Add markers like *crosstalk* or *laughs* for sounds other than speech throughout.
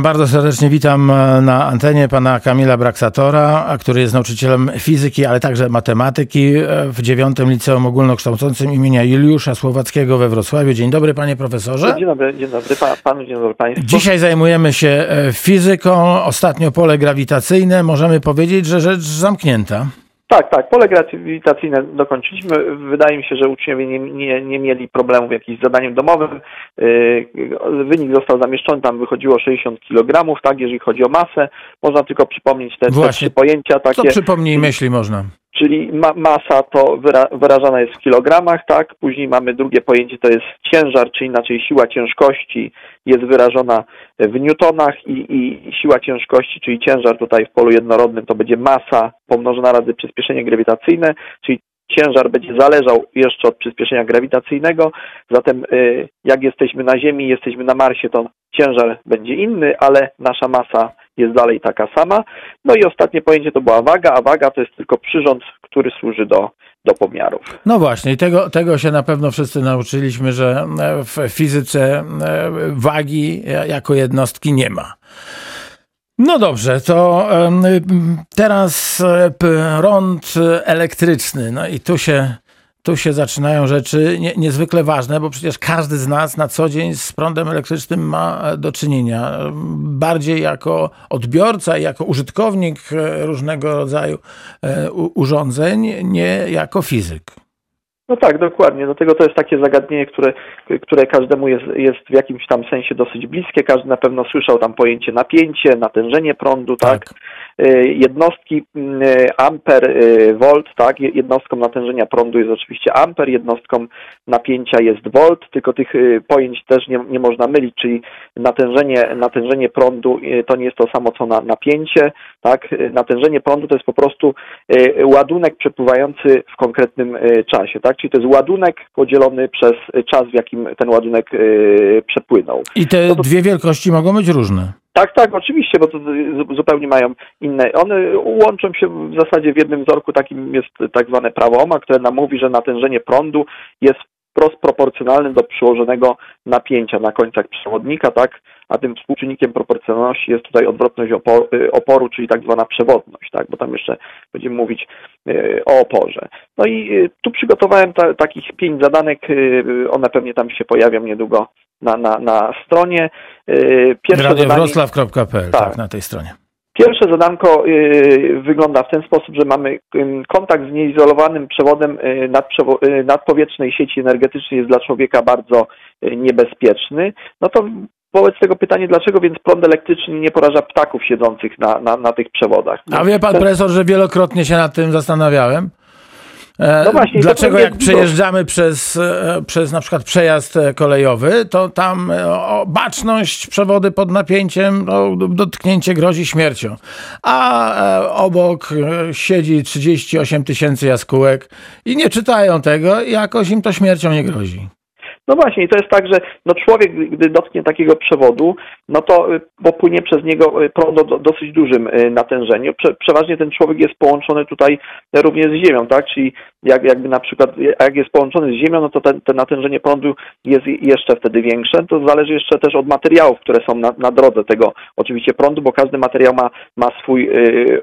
Bardzo serdecznie witam e, na antenie pana Kamila Braksatora, który jest nauczycielem fizyki, ale także matematyki e, w dziewiątym Liceum Ogólnokształcącym imienia Juliusza Słowackiego we Wrocławiu. Dzień dobry panie profesorze. Dzień dobry, dzień dobry pa, panu, dzień dobry państwu. Dzisiaj zajmujemy się e, fizyką, ostatnio pole grawitacyjne. Możemy powiedzieć, że rzecz zamknięta. Tak, tak. Pole grawitacyjne dokończyliśmy. Wydaje mi się, że uczniowie nie, nie, nie mieli problemów jakichś z zadaniem domowym. Yy, wynik został zamieszczony, tam wychodziło 60 kg, tak, jeżeli chodzi o masę. Można tylko przypomnieć te, te trzy pojęcia takie. To przypomnij myśli można czyli ma, masa to wyra, wyrażana jest w kilogramach, tak? Później mamy drugie pojęcie, to jest ciężar, czy inaczej siła ciężkości jest wyrażona w newtonach i, i siła ciężkości, czyli ciężar tutaj w polu jednorodnym to będzie masa pomnożona razy przyspieszenie grawitacyjne, czyli ciężar będzie zależał jeszcze od przyspieszenia grawitacyjnego, zatem y, jak jesteśmy na Ziemi, jesteśmy na Marsie, to ciężar będzie inny, ale nasza masa jest dalej taka sama. No i ostatnie pojęcie to była waga, a waga to jest tylko przyrząd, który służy do, do pomiarów. No właśnie, tego, tego się na pewno wszyscy nauczyliśmy, że w fizyce e, wagi jako jednostki nie ma. No dobrze, to teraz e, prąd elektryczny. No i tu się tu się zaczynają rzeczy nie, niezwykle ważne, bo przecież każdy z nas na co dzień z prądem elektrycznym ma do czynienia. Bardziej jako odbiorca, jako użytkownik e, różnego rodzaju e, urządzeń, nie jako fizyk. No tak, dokładnie. Dlatego to jest takie zagadnienie, które, które każdemu jest, jest w jakimś tam sensie dosyć bliskie. Każdy na pewno słyszał tam pojęcie napięcie, natężenie prądu, tak? tak? Jednostki amper, volt, tak? Jednostką natężenia prądu jest oczywiście amper, jednostką napięcia jest volt, tylko tych pojęć też nie, nie można mylić, czyli natężenie, natężenie prądu to nie jest to samo co na, napięcie, tak? Natężenie prądu to jest po prostu ładunek przepływający w konkretnym czasie, tak? Czyli to jest ładunek podzielony przez czas, w jakim ten ładunek przepłynął. I te to, dwie wielkości mogą być różne. Tak, tak, oczywiście, bo to zupełnie mają inne. One łączą się w zasadzie w jednym wzorku, takim jest tak zwane prawo Ohma, które nam mówi, że natężenie prądu jest wprost proporcjonalny do przyłożonego napięcia na końcach przewodnika, tak? A tym współczynnikiem proporcjonalności jest tutaj odwrotność oporu, oporu czyli tak zwana przewodność, tak? Bo tam jeszcze będziemy mówić y, o oporze. No i y, tu przygotowałem ta, takich pięć zadanek, y, one pewnie tam się pojawią niedługo na, na, na stronie. Pierwsze Radiowroclaw.pl, tak. tak, na tej stronie. Pierwsze zadanko y, wygląda w ten sposób, że mamy y, kontakt z nieizolowanym przewodem y, nadpowietrznej sieci energetycznej jest dla człowieka bardzo niebezpieczny. No to wobec tego pytanie, dlaczego więc prąd elektryczny nie poraża ptaków siedzących na, na, na tych przewodach? A wie pan profesor, że wielokrotnie się nad tym zastanawiałem? E, no właśnie, Dlaczego jak przejeżdżamy przez, e, przez na przykład przejazd e, kolejowy, to tam baczność, przewody pod napięciem, no, dotknięcie grozi śmiercią. A obok siedzi 38 tysięcy jaskółek i nie czytają tego i jakoś im to śmiercią nie grozi. No właśnie, i to jest tak, że no człowiek, gdy dotknie takiego przewodu, no to popłynie y, przez niego y, prąd o dosyć dużym y, natężeniu. Prze przeważnie ten człowiek jest połączony tutaj również z Ziemią, tak? Czyli jak, jakby na przykład, jak jest połączony z Ziemią, no to ten, ten natężenie prądu jest jeszcze wtedy większe. To zależy jeszcze też od materiałów, które są na, na drodze tego oczywiście prądu, bo każdy materiał ma, ma swój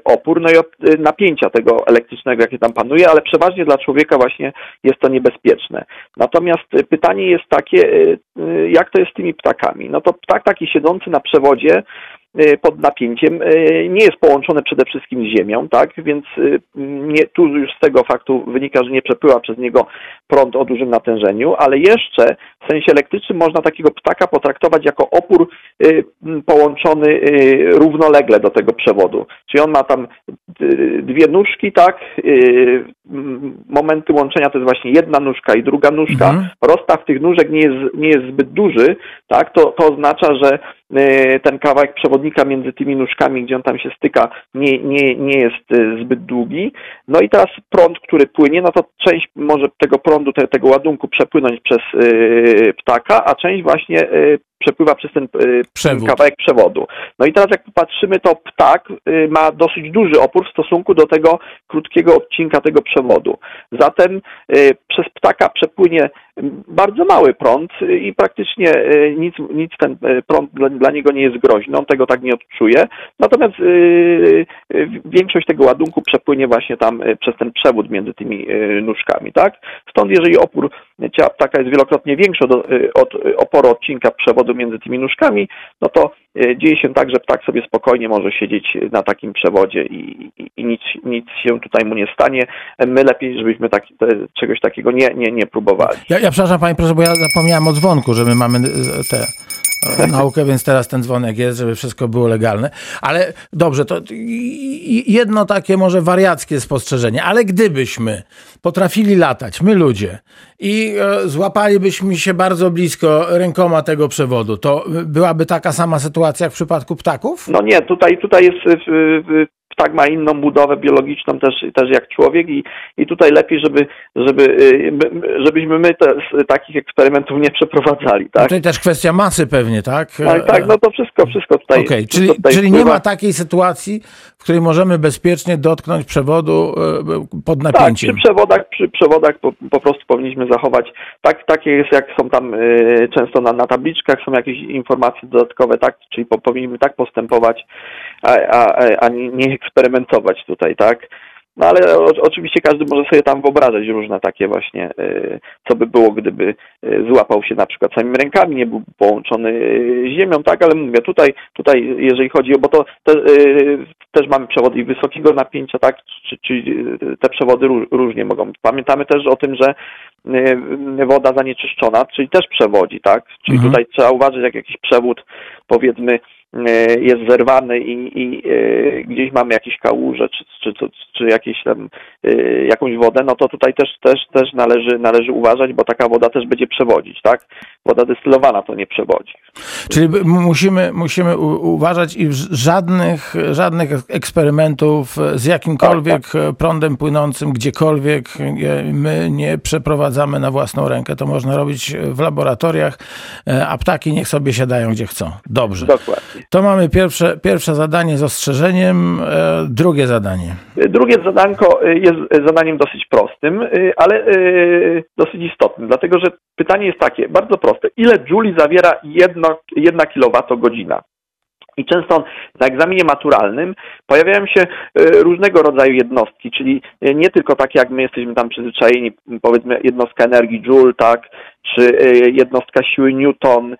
opór, no i od napięcia tego elektrycznego, jakie tam panuje, ale przeważnie dla człowieka właśnie jest to niebezpieczne. Natomiast pytanie jest takie, y, y, jak to jest z tymi ptakami? No to ptak taki siedzący na przewodzie pod napięciem y, nie jest połączone przede wszystkim z Ziemią, tak? Więc y, nie, tu już z tego faktu wynika, że nie przepływa przez niego prąd o dużym natężeniu, ale jeszcze w sensie elektrycznym można takiego ptaka potraktować jako opór połączony równolegle do tego przewodu. Czyli on ma tam dwie nóżki, tak? Momenty łączenia to jest właśnie jedna nóżka i druga nóżka. Mhm. Rozstaw tych nóżek nie jest, nie jest zbyt duży, tak? To, to oznacza, że ten kawałek przewodnika między tymi nóżkami, gdzie on tam się styka, nie, nie, nie jest e, zbyt długi. No i teraz prąd, który płynie, no to część może tego prądu, te, tego ładunku przepłynąć przez y, ptaka, a część właśnie y, przepływa przez ten y, kawałek przewodu. No i teraz jak popatrzymy, to ptak y, ma dosyć duży opór w stosunku do tego krótkiego odcinka tego przewodu. Zatem y, przez ptaka przepłynie bardzo mały prąd i praktycznie nic, nic ten prąd dla, dla niego nie jest groźny, on tego tak nie odczuje. Natomiast większość tego ładunku przepłynie właśnie tam przez ten przewód między tymi nóżkami, tak? Stąd jeżeli opór ciała ptaka jest wielokrotnie większy od, od oporu odcinka przewodu między tymi nóżkami, no to dzieje się tak, że ptak sobie spokojnie może siedzieć na takim przewodzie i, i, i nic, nic się tutaj mu nie stanie. My lepiej, żebyśmy tak, czegoś takiego nie, nie, nie próbowali. Ja, ja przepraszam panie profesor, bo ja zapomniałem o dzwonku, że my mamy te naukę, więc teraz ten dzwonek jest, żeby wszystko było legalne. Ale dobrze, to jedno takie może wariackie spostrzeżenie, ale gdybyśmy potrafili latać, my ludzie, i e, złapalibyśmy się bardzo blisko rękoma tego przewodu, to byłaby taka sama sytuacja jak w przypadku ptaków? No nie, tutaj, tutaj jest ptak ma inną budowę biologiczną też, też jak człowiek i, i tutaj lepiej, żeby, żeby, y, żebyśmy my te, takich eksperymentów nie przeprowadzali. Tak? Tutaj też kwestia masy pewnie, tak? Tak, tak no to wszystko, wszystko tutaj. Okay, czyli, tutaj czyli nie ma takiej sytuacji, w której możemy bezpiecznie dotknąć przewodu y, pod napięciem. Tak, przy przewodach, przy przewodach po, po prostu powinniśmy zachować, tak, takie jest jak są tam y, często na, na tabliczkach, są jakieś informacje dodatkowe, tak, czyli po, powinniśmy tak postępować, a, a, a nie, nie eksperymentować tutaj, tak? No ale o, oczywiście każdy może sobie tam wyobrażać różne takie właśnie, y, co by było, gdyby y, złapał się na przykład samymi rękami, nie był połączony y, z ziemią, tak, ale mówię, tutaj, tutaj jeżeli chodzi o, bo to te, też mamy przewody wysokiego napięcia, tak, czy, czy te przewody różnie mogą. Pamiętamy też o tym, że woda zanieczyszczona, czyli też przewodzi, tak, czyli mhm. tutaj trzeba uważać, jak jakiś przewód, powiedzmy, E, jest zerwany i, i e, gdzieś mamy jakieś kałuże czy, czy, czy, czy jakieś tam, e, jakąś wodę, no to tutaj też, też, też należy, należy uważać, bo taka woda też będzie przewodzić, tak? Woda destylowana to nie przewodzi. Czyli musimy, musimy uważać i żadnych, żadnych eksperymentów z jakimkolwiek tak, tak. prądem płynącym, gdziekolwiek my nie przeprowadzamy na własną rękę. To można robić w laboratoriach, a ptaki niech sobie siadają gdzie chcą. Dobrze. Dokładnie. To mamy pierwsze, pierwsze zadanie z ostrzeżeniem, e, drugie zadanie. Drugie zadanko e, jest zadaniem dosyć prostym, e, ale dosyć istotnym, dlatego że pytanie jest takie, bardzo proste. Ile jouli zawiera jedno, jedna kilowatogodzina? I często na egzaminie maturalnym pojawiają się różnego rodzaju jednostki, czyli nie tylko takie, jak my jesteśmy tam przyzwyczajeni, powiedzmy jednostka energii joule, tak, czy e, jednostka siły Newton, e,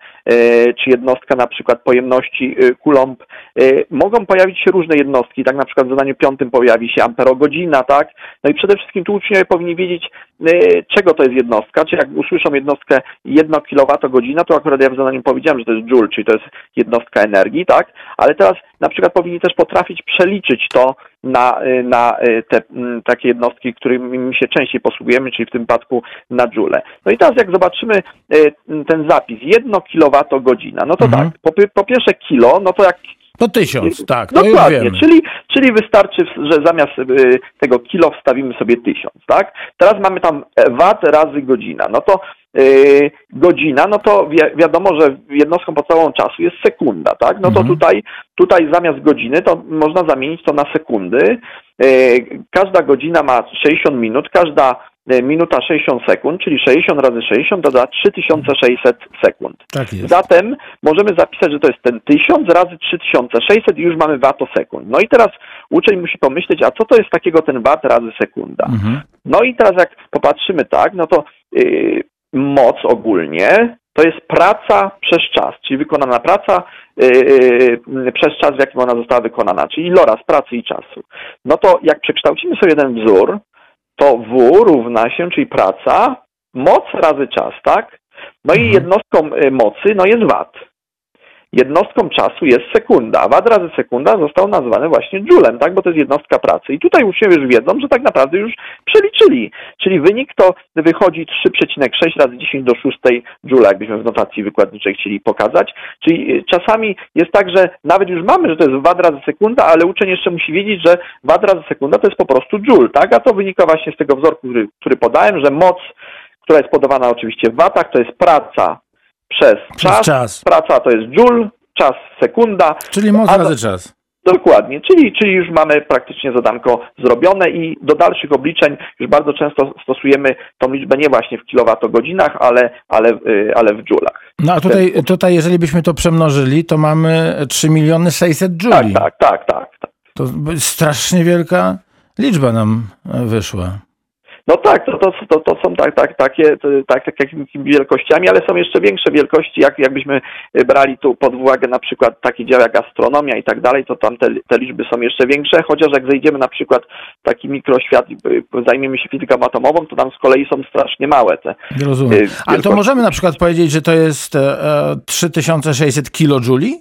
czy jednostka na przykład pojemności e, Coulomb. Mogą pojawić się różne jednostki, tak na przykład w zadaniu piątym pojawi się amperogodzina, tak? No i przede wszystkim tu uczniowie powinni wiedzieć, czego to jest jednostka, czy jak usłyszą jednostkę 1 kWh, to akurat ja w zadaniu powiedziałem, że to jest joule, czyli to jest jednostka energii, tak? Ale teraz na przykład powinni też potrafić przeliczyć to na, na te takie jednostki, którymi się częściej posługujemy, czyli w tym przypadku na joule. No i teraz jak zobaczymy, e, ten zapis, jedno kilowatogodzina, no to mhm. tak, po, po pierwsze kilo, no to jak to tysiąc, tak. To Dokładnie, czyli, czyli wystarczy, że zamiast e, tego kilo wstawimy sobie tysiąc, tak? Teraz mamy tam wat razy godzina, no to yy, godzina, no to wi wiadomo, że jednostką podstawową czasu jest sekunda, tak? No to mhm. tutaj, tutaj zamiast godziny to można zamienić to na sekundy. Yy, każda godzina ma 60 minut, każda E, minuta 60 sekund, czyli 60 razy 60 to da 3600 sekund. Tak jest. Zatem możemy zapisać, że to jest ten 1000 razy 3600 i już mamy watosekund. No i teraz uczeń musi pomyśleć, a co to jest takiego ten wat razy sekunda? Mhm. No i teraz jak popatrzymy tak, no to yy, moc ogólnie to jest praca przez czas, czyli wykonana praca yy, przez czas, w jakim ona została wykonana, czyli iloraz pracy i czasu. No to jak przekształcimy sobie ten wzór, to W równa się, czyli praca, moc razy czas, tak? No i mhm. jednostką y, mocy no jest wat. Jednostką czasu jest sekunda. Wat razy sekunda został nazwany właśnie joulem, tak? Bo to jest jednostka pracy. I tutaj uczniowie już wiedzą, że tak naprawdę już przeliczyli. Czyli wynik to wychodzi 3,6 razy 10 do 6 joule, jakbyśmy w notacji wykładniczej chcieli pokazać. Czyli y, czasami jest tak, że nawet już mamy, że to jest wat razy sekunda, ale uczeń jeszcze musi wiedzieć, że wat razy sekunda to jest po prostu joule, tak? A to wynika właśnie z tego wzorku, który, który podałem, że moc która jest podawana oczywiście w watach, to jest praca przez, przez czas. czas. Praca to jest joule, czas sekunda. Czyli moc razy czas. Dokładnie, czyli, czyli już mamy praktycznie zadanko zrobione i do dalszych obliczeń już bardzo często stosujemy tą liczbę nie właśnie w kilowatogodzinach, ale, ale, y, ale w dżulach. No a tutaj, tutaj jeżeli byśmy to przemnożyli, to mamy 3 miliony 600 dżuli. Tak, tak, tak, tak. tak. To strasznie wielka liczba nam wyszła. No tak, to, to, to, to są tak, tak, takie, tak, tak, takimi wielkościami, ale są jeszcze większe wielkości, jak jakbyśmy brali tu pod uwagę na przykład takie dział jak astronomia i tak dalej, to tam te, te liczby są jeszcze większe, chociaż jak zejdziemy na przykład w taki mikroświat i zajmiemy się fizyką atomową, to tam z kolei są strasznie małe te Rozumiem. Ale to możemy na przykład powiedzieć, że to jest e, 3600 kilojuli?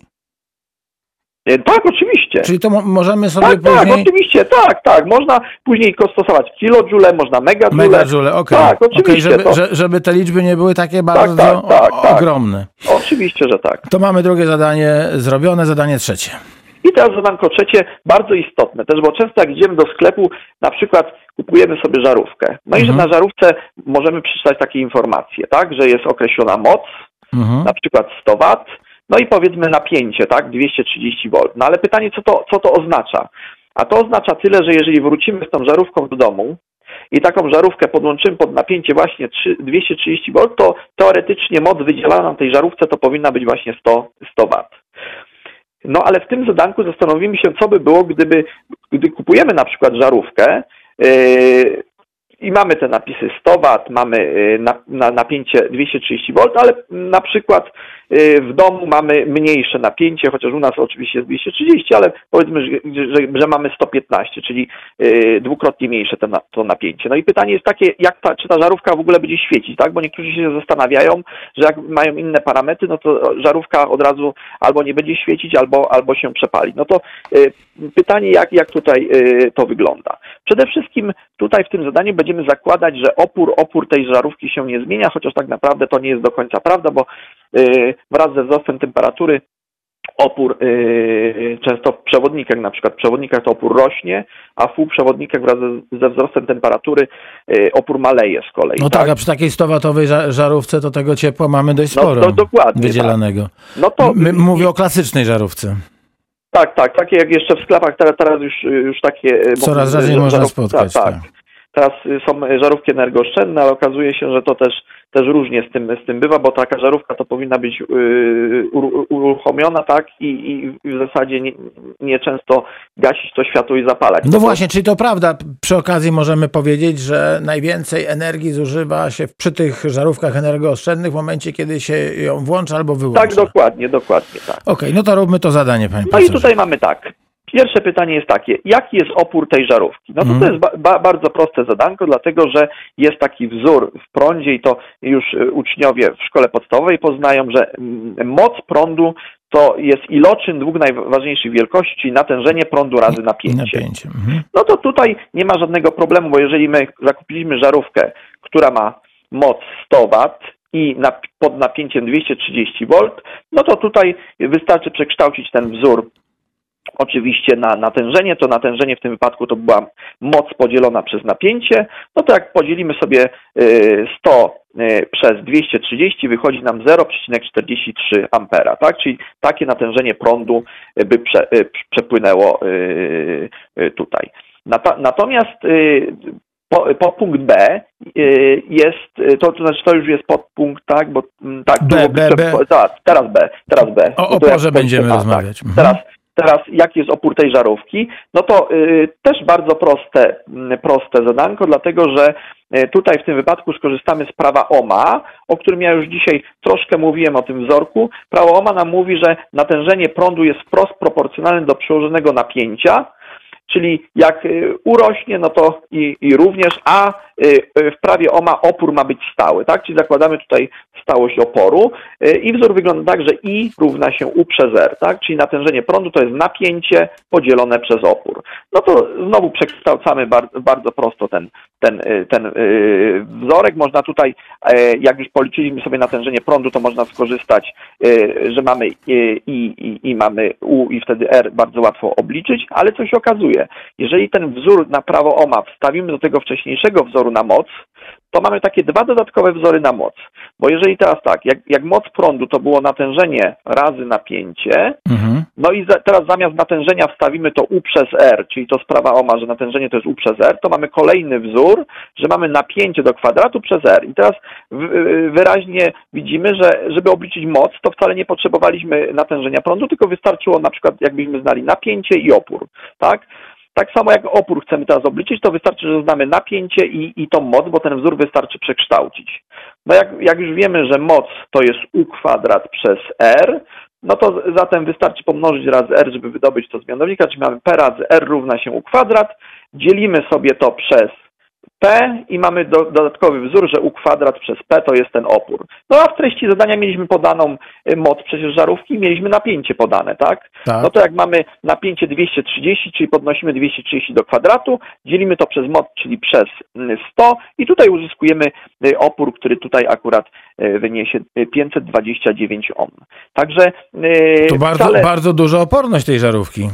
E, tak, oczywiście. Czyli to możemy sobie tak, później... Tak, oczywiście, tak, tak. Można później stosować kilojoule, można megajoule. Megajoule, okej. Okay. Tak, oczywiście. Okay, żeby, żeby, te liczby nie były takie tak, bardzo tak, tak, tak, ogromne. Oczywiście, że tak. To mamy drugie zadanie zrobione, zadanie trzecie. I teraz zadanko trzecie, bardzo istotne też, bo często jak idziemy do sklepu, na przykład kupujemy sobie żarówkę. No mhm. i że na żarówce możemy przeczytać takie informacje, tak, że jest określona moc, mhm. na przykład 100 W, no i powiedzmy napięcie, tak, 230 V. No ale pytanie, co to, co to oznacza? A to oznacza tyle, że jeżeli wrócimy z tą żarówką do domu i taką żarówkę podłączymy pod napięcie właśnie 230 V, to teoretycznie moc wydzielana na tej żarówce to powinna być właśnie 100, 100 W. No ale w tym zadanku zastanowimy się, co by było, gdyby, gdy kupujemy na przykład żarówkę, yy, i mamy te napisy 100 W, mamy y, na, na, napięcie 230 V, ale na przykład y, w domu mamy mniejsze napięcie, chociaż u nas oczywiście jest 230, ale powiedzmy, że, że, że mamy 115, czyli y, dwukrotnie mniejsze to, to napięcie. No i pytanie jest takie, jak ta, czy ta żarówka w ogóle będzie świecić, tak? Bo niektórzy się zastanawiają, że jak mają inne parametry, no to żarówka od razu albo nie będzie świecić, albo, albo się przepali. No to pytanie, jak, jak tutaj to wygląda. Przede wszystkim tutaj w tym zadaniu będziemy zakładać, że opór, opór tej żarówki się nie zmienia, chociaż tak naprawdę to nie jest do końca prawda, bo yy, wraz ze wzrostem temperatury opór yy, często w przewodnikach, na przykład w przewodnikach to opór rośnie, a w półprzewodnikach wraz ze, wzrostem temperatury yy, opór maleje z kolei. No tak, tak a przy takiej 100 żarówce to tego ciepła mamy dość no, sporo no, dokładnie, wydzielanego. Tak. No to, My, mówię o klasycznej żarówce. Tak, tak, takie jak jeszcze w sklepach, teraz, teraz już, już takie... E, Coraz rzadziej można spotkać. Tak, tak. Teraz są żarówki energooszczędne, ale okazuje się, że to też też różnie z tym, z tym bywa, bo taka żarówka to powinna być yy, uruchomiona, tak, i, i w zasadzie nie, nie, gasić to światło i zapalać. No właśnie, czyli to prawda, przy okazji możemy powiedzieć, że najwięcej energii zużywa się przy tych żarówkach energooszczędnych w momencie, kiedy się ją włącza albo wyłącza. Tak, dokładnie, dokładnie tak. Okej, okay, no to róbmy to zadanie, panie No profesorze. i tutaj mamy tak, Pierwsze pytanie jest takie, jaki jest opór tej żarówki? No to, to jest ba ba bardzo proste zadanko, dlatego że jest taki wzór w prądzie i to już y, uczniowie w szkole podstawowej poznają, że mm, moc prądu to jest iloczyn dwóch najważniejszych wielkości, natężenie prądu razy napięcie. napięcie. Mhm. No to tutaj nie ma żadnego problemu, bo jeżeli my zakupiliśmy żarówkę, która ma moc 100 W i pod napięciem 230 V, no to tutaj wystarczy przekształcić ten wzór oczywiście na natężenie, to natężenie w tym wypadku to była moc podzielona przez napięcie, no to jak podzielimy sobie 100 y, y, przez 230 wychodzi nam 0,43 ampera, tak? Czyli takie natężenie prądu by prze, y, przepłynęło tutaj. Natomiast po, podpunkt B jest, to, to znaczy to już jest podpunkt, tak, bo mm, tak, B, B, B. Tak, teraz B, teraz B. O oporze będziemy rozmawiać. Tak, teraz Teraz jaki jest opór tej żarówki? No to y, też bardzo proste, y, proste zadanko, dlatego że y, tutaj w tym wypadku skorzystamy z prawa OMA, o którym ja już dzisiaj troszkę mówiłem o tym wzorku. Prawo OMA nam mówi, że natężenie prądu jest wprost proporcjonalne do przełożonego napięcia, czyli jak y, urośnie, no to i, i również, a y, w prawie OMA opór ma być stały, tak? Czyli zakładamy tutaj stałość oporu y, i wzór wygląda tak, że I równa się U przez R, tak? Czyli natężenie prądu to jest napięcie podzielone przez opór. No to znowu przekształcamy bardzo, prosto ten, ten, ten wzorek. Można tutaj, jak już policzyliśmy sobie natężenie prądu, to można skorzystać, że mamy I, i, i mamy U i wtedy R bardzo łatwo obliczyć, ale co się okazuje? Jeżeli ten wzór na prawo OMA wstawimy do tego wcześniejszego wzoru na moc, to mamy takie dwa dodatkowe wzory na moc. Bo jeżeli teraz tak, jak, jak moc prądu to było natężenie razy napięcie, Mhm. no i za, teraz zamiast natężenia wstawimy to U przez R, czyli to sprawa OMA, że natężenie to jest U przez R, to mamy kolejny wzór, że mamy napięcie do kwadratu przez R. I teraz w, y, wyraźnie widzimy, że żeby obliczyć moc, to wcale nie potrzebowaliśmy natężenia prądu, tylko wystarczyło na przykład, jakbyśmy znali napięcie i opór, tak? Tak samo jak opór chcemy teraz obliczyć, to wystarczy, że znamy napięcie i, i tą moc, bo ten wzór wystarczy przekształcić. No jak, jak już wiemy, że moc to jest U kwadrat przez R, no to zatem wystarczy pomnożyć razy R, żeby wydobyć to z mianownika, czyli mamy P razy R równa się U kwadrat, dzielimy sobie to przez P i mamy do, dodatkowy wzór, że U kwadrat przez P to jest ten opór. No a w treści zadania mieliśmy podaną y, moc przecież żarówki, mieliśmy napięcie podane, tak? Tak. No to jak mamy napięcie 230, czyli podnosimy 230 do kwadratu, dzielimy to przez moc, czyli przez mm, 100 i tutaj uzyskujemy y, opór, który tutaj akurat y, wyniesie y, 529 ohm. Także y, To bardzo, wcale, bardzo duża oporność tej żarówki.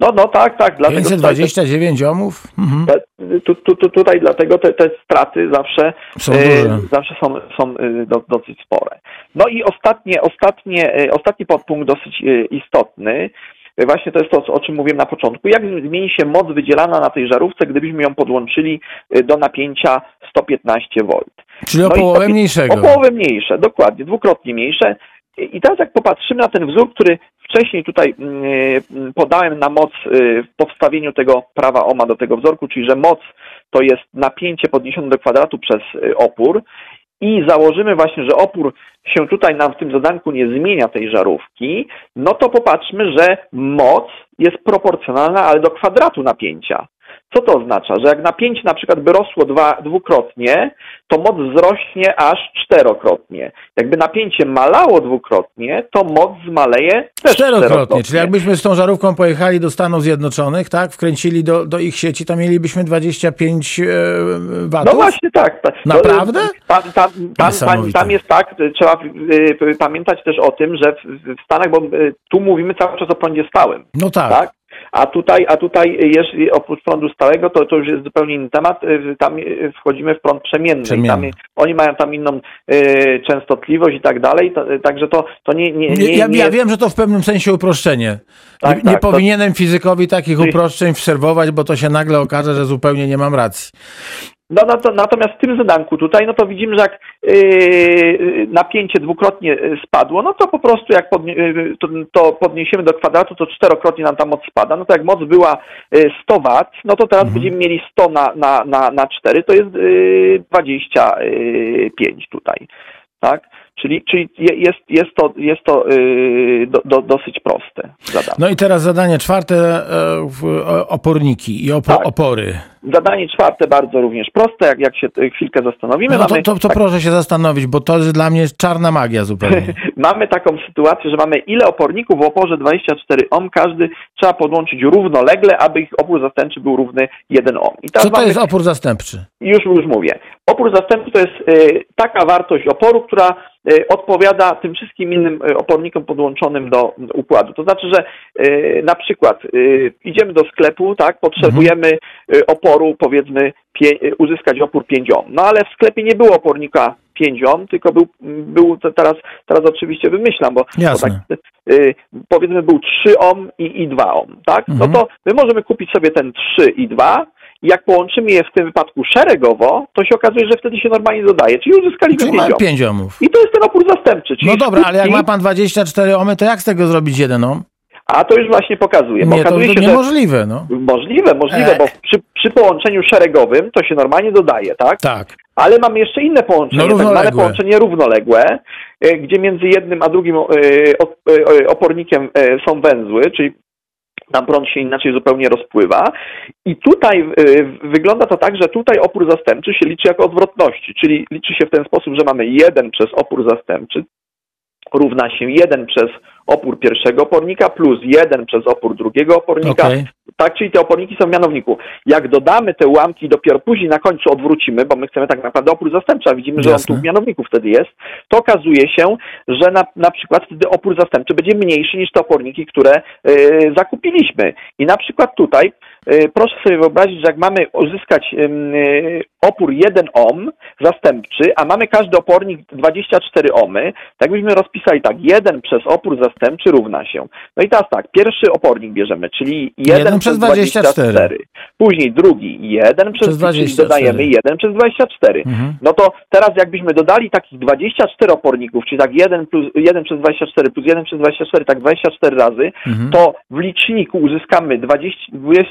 No, no tak, tak. Dlatego tutaj, 529 ohmów? Mhm. te, tu, tu, tu, tutaj dlatego te, te straty zawsze Są e, zawsze są, są e, do, dosyć spore. No i ostatnie, ostatnie, e, ostatni podpunkt dosyć e, istotny. E, Właśnie to jest to, o czym mówiłem na początku. Jak zmieni się moc wydzielana na tej żarówce, gdybyśmy ją podłączyli e, do napięcia 115 V? Czyli o No i połowę mniejszego. O połowę mniejsze, dokładnie, dwukrotnie mniejsze. I teraz jak popatrzymy na ten wzór, który wcześniej tutaj mm, y, podałem na moc y, w podstawieniu tego prawa OMA do tego wzorku, czyli że moc to jest napięcie podniesione do kwadratu przez y, opór i założymy właśnie, że opór się tutaj nam w tym zadanku nie zmienia tej żarówki, no to popatrzmy, że moc jest proporcjonalna, ale do kwadratu napięcia. Co to oznacza? Że jak napięcie na przykład by rosło dwa, dwukrotnie, to moc wzrośnie aż czterokrotnie. Jakby napięcie malało dwukrotnie, to moc zmaleje też Czterokrotnie, czyli jakbyśmy z tą żarówką pojechali do Stanów Zjednoczonych, tak, wkręcili do, do ich sieci, to mielibyśmy 25 e, watów? No właśnie tak. Naprawdę? Tam, tam, jest tak, trzeba y, pamiętać też o tym, że w, Stanach, bo y, tu mówimy cały czas o prądzie stałym, No tak. tak? A tutaj, a tutaj jeżeli oprócz prądu stałego, to, to już jest zupełnie inny temat. Y, Tam y, wchodzimy w prąd przemienny. Przemienny. Tam, y, oni mają tam inną y, częstotliwość i tak dalej. To, y, także to, to nie, nie, nie, ja, nie ja wiem, że to w pewnym sensie uproszczenie. Tak, nie nie tak, to- powinienem fizykowi takich uproszczeń wserwować, bo to się nagle okaże, że zupełnie nie mam racji. No, no to, natomiast w tym zadanku tutaj, no to widzimy, że jak yy, napięcie dwukrotnie yy, spadło, no to po prostu jak podnie, yy, to, to podniesiemy do kwadratu, to czterokrotnie nam ta moc spada. No to jak moc była yy, 100 W, no to teraz będziemy mieli 100 na, na, na, na 4, to jest yy, 25 tutaj. Tak? Czyli, czyli je- jest, jest to, jest to yy, do, do, dosyć proste zadanie. No i teraz zadanie czwarte, o- oporniki i opo, Tak. opory. Zadanie czwarte bardzo również proste, jak, jak się y, chwilkę zastanowimy. No to, mamy to, to tak- proszę się zastanowić, bo to jest dla mnie czarna magia zupełnie. *laughs* Mamy taką sytuację, że mamy ile oporników w oporze 24 ohm, każdy trzeba podłączyć równolegle, aby ich opór zastępczy był równy 1 ohm. Co to mamy, jest opór zastępczy? już, już mówię. Opór zastępczy to jest y, taka wartość oporu, która y, odpowiada tym wszystkim innym y, opornikom podłączonym do układu. To znaczy, że na przykład idziemy do sklepu, tak, potrzebujemy y, oporu, powiedzmy, pie, y, uzyskać opór 5 ohm. No ale w sklepie nie było opornika 5 ohm, tylko był, był teraz, teraz oczywiście wymyślam, bo, bo tak, y, powiedzmy był 3 ohm i, i 2 ohm, tak? Mhm. No to my możemy kupić sobie ten 3 i 2 i jak połączymy je w tym wypadku szeregowo, to się okazuje, że wtedy się normalnie dodaje, czyli uzyskaliśmy Czyli 5 mamy ohm. 5 ohmów. I to jest ten opór zastępczy. No dobra, ale jak ma pan 24 ohmy, to jak z tego zrobić jeden ohm? A to już właśnie pokazuje. Nie, to, to niemożliwe, no. Możliwe, możliwe, E. bo przy, przy połączeniu szeregowym to się normalnie dodaje, tak? Tak. Ale mamy jeszcze inne połączenie, No, tak zwane połączenie równoległe, e, gdzie między jednym a drugim e, e, opornikiem są węzły, czyli tam prąd się inaczej zupełnie rozpływa. I tutaj wygląda to tak, że tutaj opór zastępczy się liczy jako odwrotności, czyli liczy się w ten sposób, że mamy 1 przez opór zastępczy równa się 1 przez opór pierwszego opornika plus 1 przez opór drugiego opornika Okej. Tak, czyli te oporniki są w mianowniku. Jak dodamy te ułamki i dopiero później na końcu odwrócimy, bo my chcemy tak naprawdę opór zastępczy, a widzimy, że Jasne. on tu w mianowniku wtedy jest, to okazuje się, że na, na przykład wtedy opór zastępczy będzie mniejszy niż te oporniki, które y, zakupiliśmy. I na przykład tutaj y, proszę sobie wyobrazić, że jak mamy uzyskać y, opór 1 ohm zastępczy, a mamy każdy opornik 24 ohmy, tak byśmy rozpisali tak, 1 przez opór zastępczy równa się. No i teraz tak, pierwszy opornik bierzemy, czyli 1, Jeden przez 24. Później drugi, 1 przez, Przez 24. 24. dodajemy 1 przez 24. Mhm. No to teraz jakbyśmy dodali takich 24 oporników, czyli tak 1, plus, 1 przez 24 plus 1 przez 24, tak 24 razy, Mhm. to w liczniku uzyskamy 20,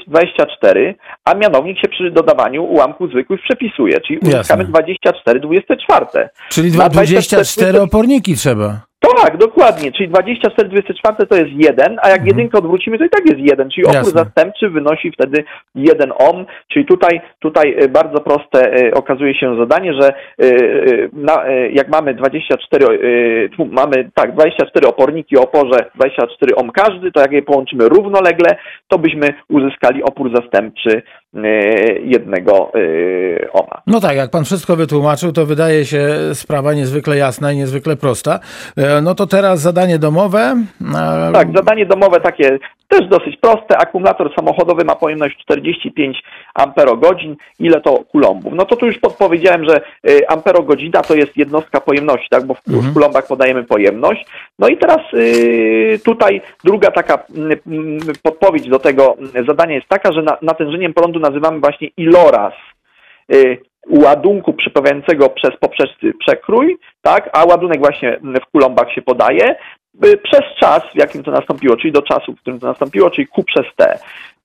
24, a mianownik się przy dodawaniu ułamków zwykłych przepisuje, czyli uzyskamy Jasne. 24, 24. Czyli Na dwa- 24 24 oporniki trzeba. Tak, dokładnie, czyli 24, 24 to jest 1, a jak jedynkę odwrócimy, to i tak jest 1, czyli opór Mhm. Jasne. zastępczy wynosi wtedy 1 ohm, czyli tutaj, tutaj e, bardzo proste e, okazuje się zadanie, że e, na, jak mamy 24, e, tu mamy tak, 24 oporniki o oporze 24 ohm każdy, to jak je połączymy równolegle, to byśmy uzyskali opór zastępczy jednego e, ohma. No tak, jak pan wszystko wytłumaczył, to wydaje się sprawa niezwykle jasna i niezwykle prosta. E, No to teraz zadanie domowe. E, Tak, zadanie domowe takie też dosyć proste. Akumulator samochodowy ma pojemność 45 amperogodzin. Ile to kulombów? No to tu już podpowiedziałem, że amperogodzina to jest jednostka pojemności, tak, bo w, w kulombach podajemy pojemność. No i teraz tutaj druga taka mm, podpowiedź do tego mm, zadania jest taka, że na, natężeniem prądu nazywamy właśnie iloraz y, ładunku przepływającego przez poprzeczny przekrój, tak, a ładunek właśnie w kulombach się podaje y, przez czas, w jakim to nastąpiło, czyli do czasu, w którym to nastąpiło, czyli Q przez T,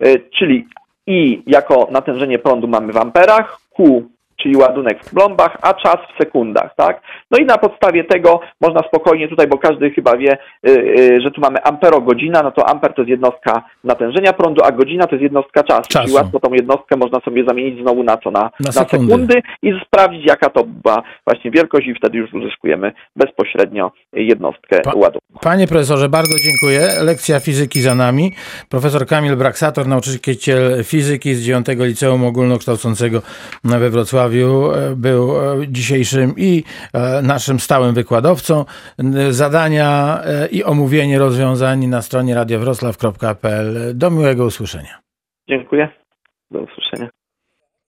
Y, czyli I jako natężenie prądu mamy w amperach, Q czyli ładunek w plombach, a czas w sekundach, tak? No i na podstawie tego można spokojnie tutaj, bo każdy chyba wie, y, y, że tu mamy amperogodzina, no to amper to jest jednostka natężenia prądu, a godzina to jest jednostka czasu, Czasu. czyli łatwo tą jednostkę można sobie zamienić znowu na co? Na, na, sekundy. sekundy i sprawdzić jaka to była właśnie wielkość i wtedy już uzyskujemy bezpośrednio jednostkę Pa- ładunku. Panie profesorze, bardzo dziękuję. Lekcja fizyki za nami. Profesor Kamil Braksator, nauczyciel fizyki z 9 Liceum Ogólnokształcącego we Wrocławiu, e, był e, dzisiejszym i e, naszym stałym wykładowcą. Zadania i omówienie rozwiązań na stronie radiowroclaw.pl. Do miłego usłyszenia. Dziękuję. Do usłyszenia.